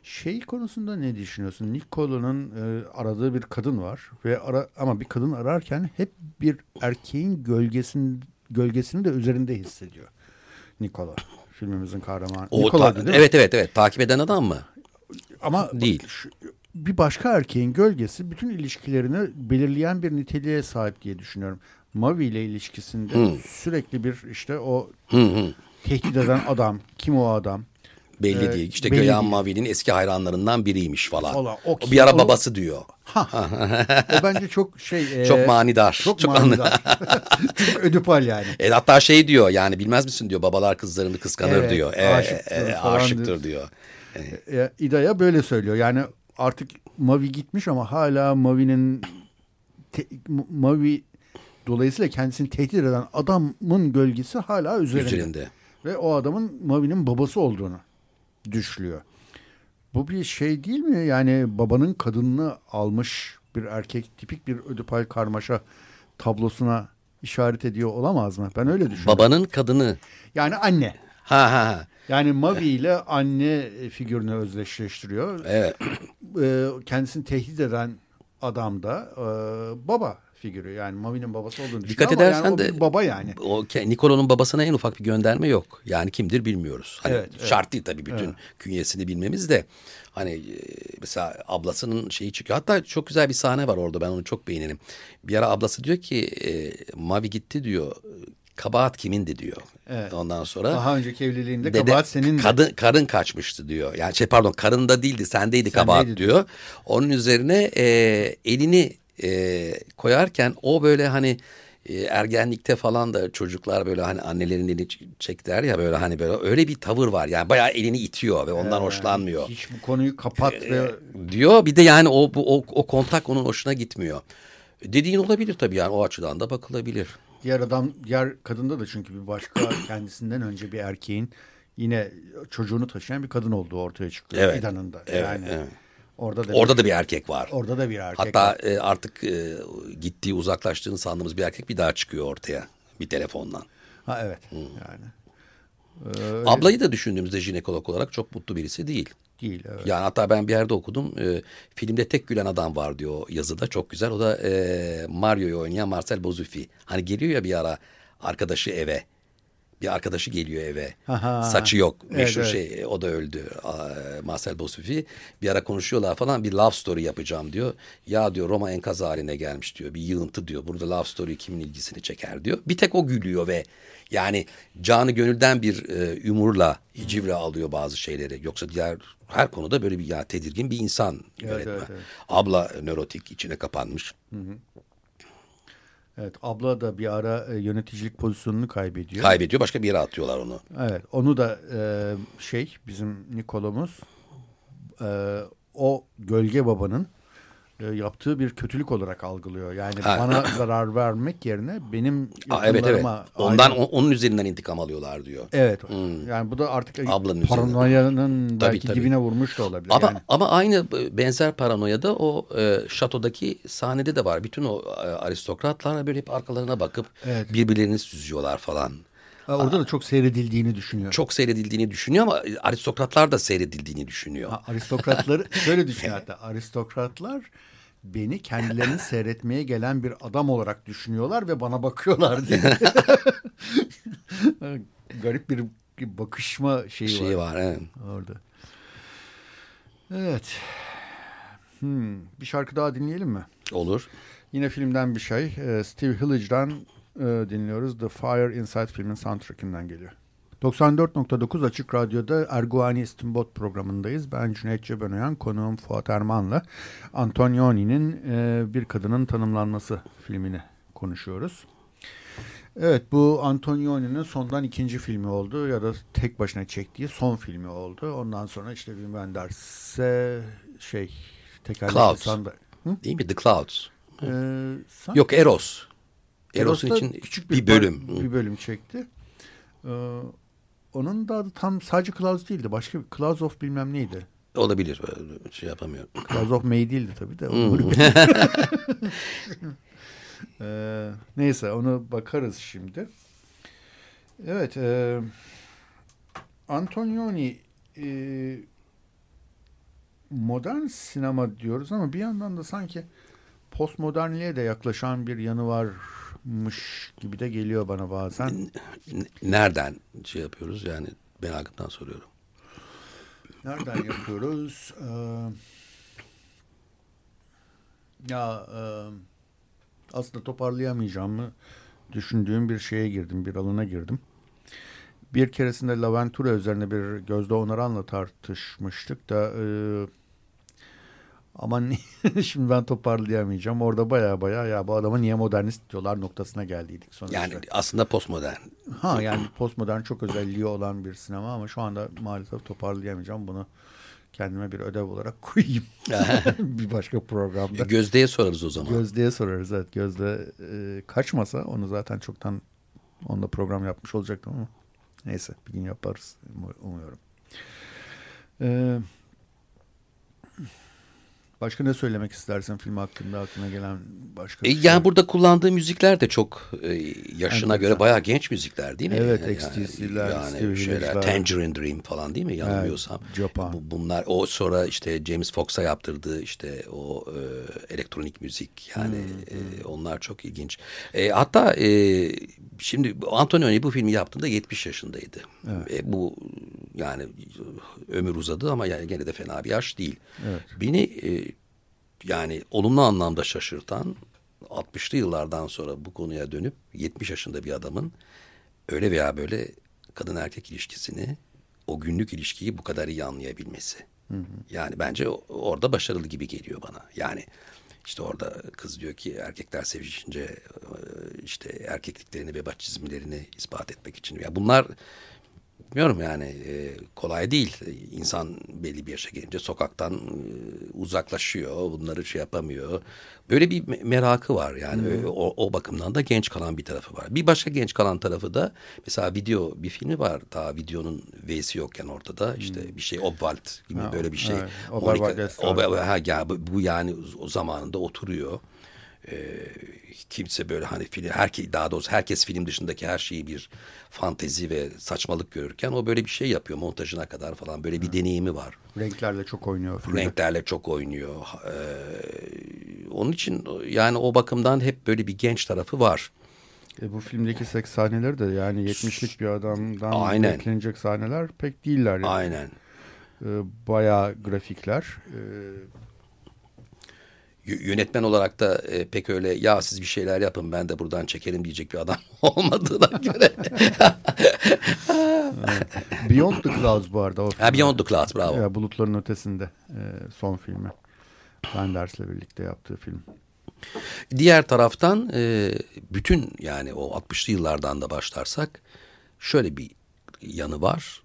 Şey konusunda ne düşünüyorsun? Nicolo'nun e, aradığı bir kadın var ve ara, ama bir kadın ararken hep bir erkeğin gölgesini gölgesini de üzerinde hissediyor. Nicolo filmimizin kahramanı. O Nicolo ta- değil mi? evet evet evet takip eden adam mı? ama değil. şu- bir başka erkeğin gölgesi bütün ilişkilerini belirleyen bir niteliğe sahip diye düşünüyorum. Mavi ile ilişkisinde Hı. sürekli bir işte o Hı hı. tehdit eden adam, kim o adam? Belli Ee, değil. İşte belli Göyan değil. Mavi'nin eski hayranlarından biriymiş falan. Falan. O O kim? bir ara O- babası diyor. O bence çok şey... e, Çok manidar. Çok, Çok manidar. çok ödipal yani. E, hatta şey diyor yani bilmez misin diyor babalar kızlarını kıskanır Evet, diyor. E, aşıktır e, falan aşıktır diyor. E, İda'ya böyle söylüyor. Yani artık Mavi gitmiş ama hala Mavi'nin Mavi dolayısıyla kendisini tehdit eden adamın gölgesi hala üzerinde. Üzerinde. Ve o adamın Mavi'nin babası olduğunu düşlüyor. Bu bir şey değil mi? Yani babanın kadınını almış bir erkek tipik bir ödipal karmaşa tablosuna işaret ediyor olamaz mı? Ben öyle düşünüyorum. Babanın kadını. Yani anne. Ha ha ha. Yani Mavi ile anne figürünü özdeşleştiriyor. Evet. Ee, kendisini tehdit eden adam da e, baba figürü. Yani Mavi'nin babası olduğunu Dikkat edersen yani de baba yani. O Nicolo'nun babasına en ufak bir gönderme yok. Yani kimdir bilmiyoruz. Hani Evet, evet. şart değil tabii bütün künyesini bilmemiz de. Hani e, mesela ablasının şeyi çıkıyor. Hatta çok güzel bir sahne var orada ben onu çok beğenirim. Bir ara ablası diyor ki e, Mavi gitti diyor. Kabahat kimindi diyor. Evet. Ondan sonra Daha önceki evliliğinde Dede, kabahat senin. Kadın, karın kaçmıştı diyor. Yani şey pardon karın da değildi sendeydi kabahat Sendeydi diyor. Onun üzerine e, elini e, koyarken o böyle hani e, ergenlikte falan da çocuklar böyle hani annelerin elini ç- çektiler ya böyle hani böyle öyle bir tavır var. Yani bayağı elini itiyor ve ondan hoşlanmıyor. Hiç bu konuyu kapat ve Diyor bir de yani o, bu, o, o kontak onun hoşuna gitmiyor. Dediğin olabilir tabii yani o açıdan da bakılabilir. Diğer adam diğer kadında da çünkü bir başka kendisinden önce bir erkeğin yine çocuğunu taşıyan bir kadın olduğu ortaya çıkıyor. Evet. İda'nın da. Evet, yani evet. orada da Orada da bir erkek var. orada da bir erkek. Hatta var. e, artık e, gittiği uzaklaştığını sandığımız bir erkek bir daha çıkıyor ortaya bir telefondan. ha evet. Yani Ablayı da düşündüğümüzde jinekolog olarak çok mutlu birisi değil. Değil evet. Yani hatta ben bir yerde okudum. e, filmde tek gülen adam var diyor yazıda. Çok güzel. O da e, Mario'yu oynayan Marcel Bozufi. Hani geliyor ya bir ara arkadaşı eve. Bir arkadaşı geliyor eve. Aha. Saçı yok. Evet, Meşhur evet. şey. O da öldü. Marcel Bozufi. Bir ara konuşuyorlar falan. Bir love story yapacağım diyor. Ya diyor Roma enkaz haline gelmiş diyor. Bir yığıntı diyor. Burada love story kimin ilgisini çeker diyor. Bir tek o gülüyor ve yani canı gönülden bir e, ümurla hicivle alıyor bazı şeyleri. Yoksa diğer her konuda böyle bir ya tedirgin bir insan yönetmen. evet, evet. Abla nörotik içine kapanmış. Evet, abla da bir ara e, yöneticilik pozisyonunu kaybediyor. Kaybediyor başka bir yere atıyorlar onu. Evet, onu da e, şey bizim Nikolomuz e, o gölge babanın e, yaptığı bir kötülük olarak algılıyor. Yani Ha. bana zarar vermek yerine benim Aa, evet evet. Ondan o- onun üzerinden intikam alıyorlar diyor. Evet. Yani bu da artık Ablanın üzerine. paranoyanın belki tabii. dibine vurmuş da olabilir. Ama yani. ama aynı benzer paranoyada o e, şatodaki sahnede de var. Bütün o e, aristokratlar böyle hep arkalarına bakıp Evet. birbirlerini süzüyorlar falan. Orada da çok seyredildiğini düşünüyor. Çok seyredildiğini düşünüyor ama aristokratlar da seyredildiğini düşünüyor. Ha, aristokratları şöyle düşünüyor hatta aristokratlar beni kendilerini seyretmeye gelen bir adam olarak düşünüyorlar ve bana bakıyorlar diye. Garip bir bakışma şeyi şey var var. evet. orada. Evet. Hmm, bir şarkı daha dinleyelim mi? Olur. Yine filmden bir şey. Ee, Steve Hillege'den e, dinliyoruz. The Fire Inside filmin soundtrackinden geliyor. 94.9 Açık Radyo'da Erguani İstinbot programındayız. Ben Cüneyt Cebenayan, konuğum Fuat Erman'la Antonioni'nin e, Bir Kadının Tanımlanması filmini konuşuyoruz. Evet bu Antonioni'nin sondan ikinci filmi oldu ya da tek başına çektiği son filmi oldu. Ondan sonra işte Wim Wenders'e şey tekerlekli Clouds. sanda... Hı? Değil mi? The Clouds. Ee, sanki- Yok Eros. Eros'un Eros'ta için küçük bir, bölüm. Bir bölüm çekti. Ee, onun da adı tam sadece Klaus değildi. Başka bir Klaus of bilmem neydi. Olabilir. Şey yapamıyorum. Klaus of May değildi tabii de. Ee, neyse onu bakarız şimdi. Evet. E, Antonioni e, modern sinema diyoruz ama bir yandan da sanki postmodernliğe de yaklaşan bir yanı varmış gibi de geliyor bana bazen. Nereden şey yapıyoruz yani merakımdan soruyorum. Nereden yapıyoruz? Ee, ya e, aslında toparlayamayacağım mı düşündüğüm bir şeye girdim, bir alana girdim. Bir keresinde Laventura üzerine bir Gözde Onaran'la tartışmıştık da e, ama şimdi ben toparlayamayacağım. Orada baya baya ya bu adama niye modernist diyorlar noktasına geldiydik sonuçta. Yani aslında postmodern. Ha yani postmodern çok özelliği olan bir sinema ama şu anda maalesef toparlayamayacağım. Bunu kendime bir ödev olarak koyayım. bir başka programda. Gözde'ye sorarız o zaman. Gözde'ye sorarız evet. Gözde e, kaçmasa onu zaten çoktan onunla program yapmış olacaktım ama neyse bir gün yaparız umuyorum. Eee Başka ne söylemek istersin film hakkında aklına gelen başka e, şey? Yani burada kullandığı müzikler de çok e, yaşına Evet, göre bayağı genç müzikler değil mi? Evet, yani, XTC'ler, yani Stevie şeyler. Tangerine Dream falan değil mi yanılmıyorsam. Evet, Japan. Bu, bunlar o sonra işte James Fox'a yaptırdığı işte o e, elektronik müzik yani Hmm, e, onlar çok ilginç. E, hatta e, şimdi Antonioni bu filmi yaptığında 70 yaşındaydı. Evet. E, bu yani ömür uzadı ama yani gene de fena bir yaş değil. Evet. Beni e, yani olumlu anlamda şaşırtan 60'lı yıllardan sonra bu konuya dönüp 70 yaşında bir adamın öyle veya böyle kadın erkek ilişkisini o günlük ilişkiyi bu kadar iyi anlayabilmesi. Hı hı. Yani bence orada başarılı gibi geliyor bana. Yani işte orada kız diyor ki erkekler sevişince işte erkekliklerini ve çizimlerini ispat etmek için. Ya bunlar bilmiyorum yani e, kolay değil. İnsan belli bir yaşa gelince sokaktan e, uzaklaşıyor. Bunları şey yapamıyor. Böyle bir merakı var yani. Hmm. O, o bakımdan da genç kalan bir tarafı var. Bir başka genç kalan tarafı da mesela video bir filmi var. Daha videonun V'si yokken ortada. işte hmm. bir şey Obwald gibi ha, böyle bir şey. Evet. Monica, Ober, ha, ya, bu, bu yani o zamanında oturuyor. Ee, kimse böyle hani film herkes daha doğrusu herkes film dışındaki her şeyi bir fantezi ve saçmalık görürken o böyle bir şey yapıyor montajına kadar falan böyle bir Hı. deneyimi var. Renklerle çok oynuyor. Filmde. Renklerle çok oynuyor. Ee, onun için yani o bakımdan hep böyle bir genç tarafı var. E bu filmdeki seks sahneleri de yani 70'lik bir adamdan Aynen. beklenecek sahneler pek değiller. Yani. Aynen. E, bayağı grafikler. E, yönetmen olarak da e, pek öyle ya siz bir şeyler yapın ben de buradan çekelim diyecek bir adam olmadığına göre. Beyond the Clouds bu arada. O ha, Beyond the Clouds bravo. Ya, bulutların ötesinde e, son filmi. Banders'le birlikte yaptığı film. Diğer taraftan e, bütün yani o 60'lı yıllardan da başlarsak şöyle bir yanı var.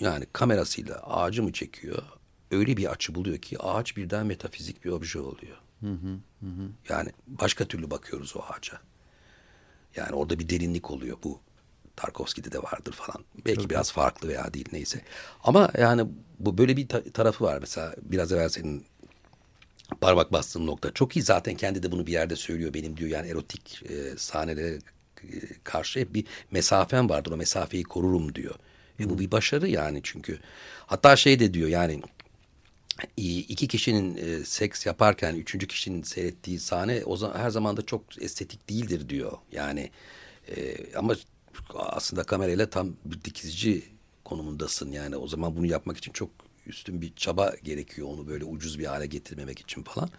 Yani kamerasıyla ağacı mı çekiyor? Öyle bir açı buluyor ki ağaç birden metafizik bir obje oluyor. Hı hı, hı. Yani başka türlü bakıyoruz o ağaca. Yani orada bir derinlik oluyor bu. Tarkovski'de de vardır falan. Belki Tabii. biraz farklı veya değil neyse. Ama yani bu böyle bir ta tarafı var. Mesela biraz evvel senin parmak bastığın nokta. Çok iyi zaten kendi de bunu bir yerde söylüyor. Benim diyor yani erotik e, sahnelere e, karşı hep bir mesafem vardır. O mesafeyi korurum diyor. E, bu bir başarı yani çünkü. Hatta şey de diyor yani iki kişinin e, seks yaparken üçüncü kişinin seyrettiği sahne o zaman her zaman da çok estetik değildir diyor. Yani e, ama aslında kamerayla tam bir dikizici konumundasın. Yani o zaman bunu yapmak için çok üstün bir çaba gerekiyor onu böyle ucuz bir hale getirmemek için falan.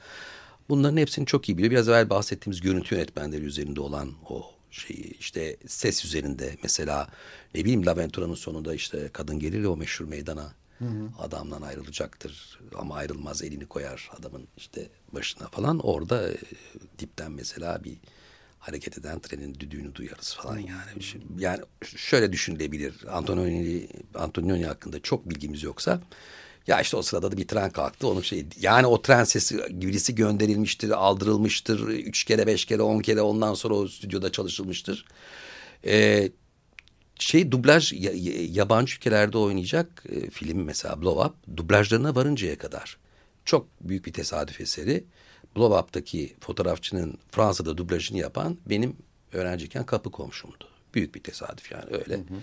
Bunların hepsini çok iyi biliyor. Biraz evvel bahsettiğimiz görüntü yönetmenleri üzerinde olan o şeyi işte ses üzerinde mesela ne bileyim Laventura'nın sonunda işte kadın gelir o meşhur meydana Hı hı. Adamdan ayrılacaktır ama ayrılmaz elini koyar adamın işte başına falan. Orada e, dipten mesela bir hareket eden trenin düdüğünü duyarız falan yani. Yani şöyle düşünülebilir. Antonioni, Antonioni hakkında çok bilgimiz yoksa ya işte o sırada da bir tren kalktı. Onun şey yani o tren sesi birisi gönderilmiştir, aldırılmıştır. Üç kere, beş kere, on kere ondan sonra o stüdyoda çalışılmıştır. Ee, şey dublaj yabancı ülkelerde oynayacak e, film mesela Blow Up dublajlarına varıncaya kadar çok büyük bir tesadüf eseri. Blow Up'taki fotoğrafçının Fransa'da dublajını yapan benim öğrenciyken kapı komşumdu. Büyük bir tesadüf yani öyle. Hı hı.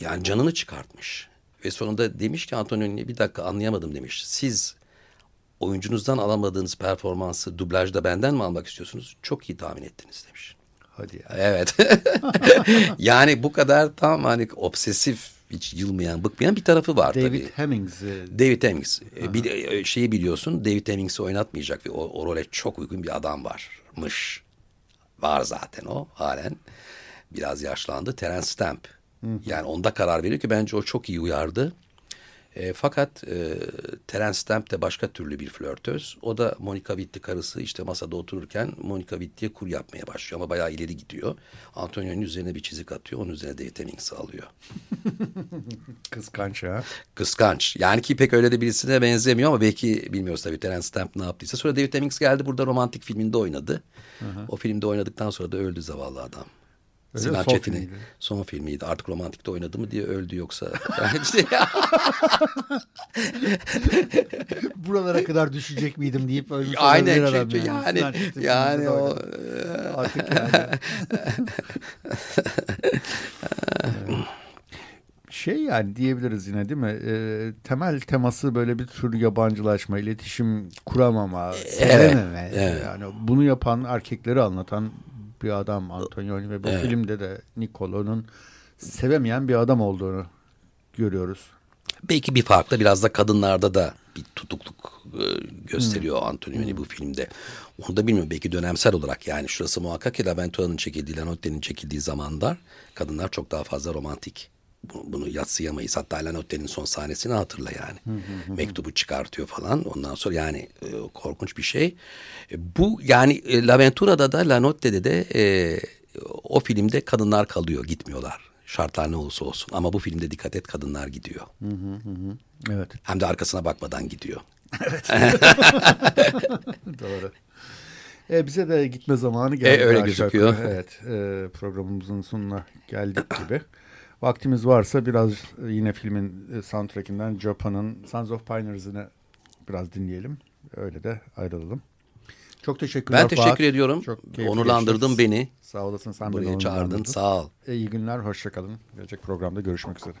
Yani canını çıkartmış. Ve sonunda demiş ki Antonioni bir dakika anlayamadım demiş. Siz oyuncunuzdan alamadığınız performansı dublajda benden mi almak istiyorsunuz? Çok iyi tahmin ettiniz demiş. Hadi ya. Evet. yani bu kadar tam hani obsesif hiç yılmayan, bıkmayan bir tarafı var David tabii. Hemmings. David Hemmings. Aha. Bir e, şeyi biliyorsun David Hemmings'i oynatmayacak ve o, o role çok uygun bir adam varmış. var zaten o halen. Biraz yaşlandı. Terence Stamp. Yani onda karar veriyor ki bence o çok iyi uyardı. E, fakat e, Terence Stamp de başka türlü bir flörtöz. O da Monica Witti karısı işte masada otururken Monica Witti'ye kur yapmaya başlıyor ama bayağı ileri gidiyor. Antonio'nun üzerine bir çizik atıyor. Onun üzerine David Hemmings'i alıyor. Kıskanç ha. Kıskanç. Yani ki pek öyle de birisine benzemiyor ama belki bilmiyoruz tabii Terence Stamp ne yaptıysa. Sonra David Hemmings geldi burada romantik filminde oynadı. O filmde oynadıktan sonra da öldü zavallı adam. Öyle Sinan? Son Çetin'in filmiydi. son filmiydi. Artık romantikte oynadı mı diye öldü yoksa. Yani. Buralara kadar düşecek miydim deyip ölmüş Aynen çünkü yani yani, filminde de o. Artık yani. şey yani diyebiliriz yine değil mi? Ee, temel teması böyle bir tür yabancılaşma, iletişim kuramama, sevememe. evet. Yani bunu yapan erkekleri anlatan bir adam Antonioni ve bu filmde de Nicolo'nun sevemeyen bir adam olduğunu görüyoruz. belki bir farklı biraz da kadınlarda da bir tutukluk e, gösteriyor Antonioni bu filmde. Onu da bilmiyorum belki dönemsel olarak yani şurası muhakkak ki Laventura'nın çekildiği, Lanotte'nin çekildiği zamanlar kadınlar çok daha fazla romantik. Bunu, yatsıyamayız. Hatta Lanotte'nin son sahnesini hatırla yani. Mektubu çıkartıyor falan. Ondan sonra yani e, korkunç bir şey. E, bu yani e, Laventura'da da Lanotte'de de e, o filmde kadınlar kalıyor, gitmiyorlar. Şartlar ne olursa olsun. Ama bu filmde dikkat et kadınlar gidiyor. Evet. Hem de arkasına bakmadan gidiyor. Doğru. E, bize de gitme zamanı geldi. E, öyle gözüküyor. Evet. e, programımızın sonuna geldik gibi. Vaktimiz varsa biraz yine filmin e, soundtrackinden Japan'ın Sons of Pioneers'ını biraz dinleyelim. Öyle de ayrılalım. Çok teşekkürler Ben teşekkür Fuat. ediyorum. Çok Onurlandırdın beni. Sağ olasın sen beni Buraya çağırdın. onurlandırdın. Sağ ol. E, İyi günler, hoşçakalın. Gelecek programda görüşmek üzere.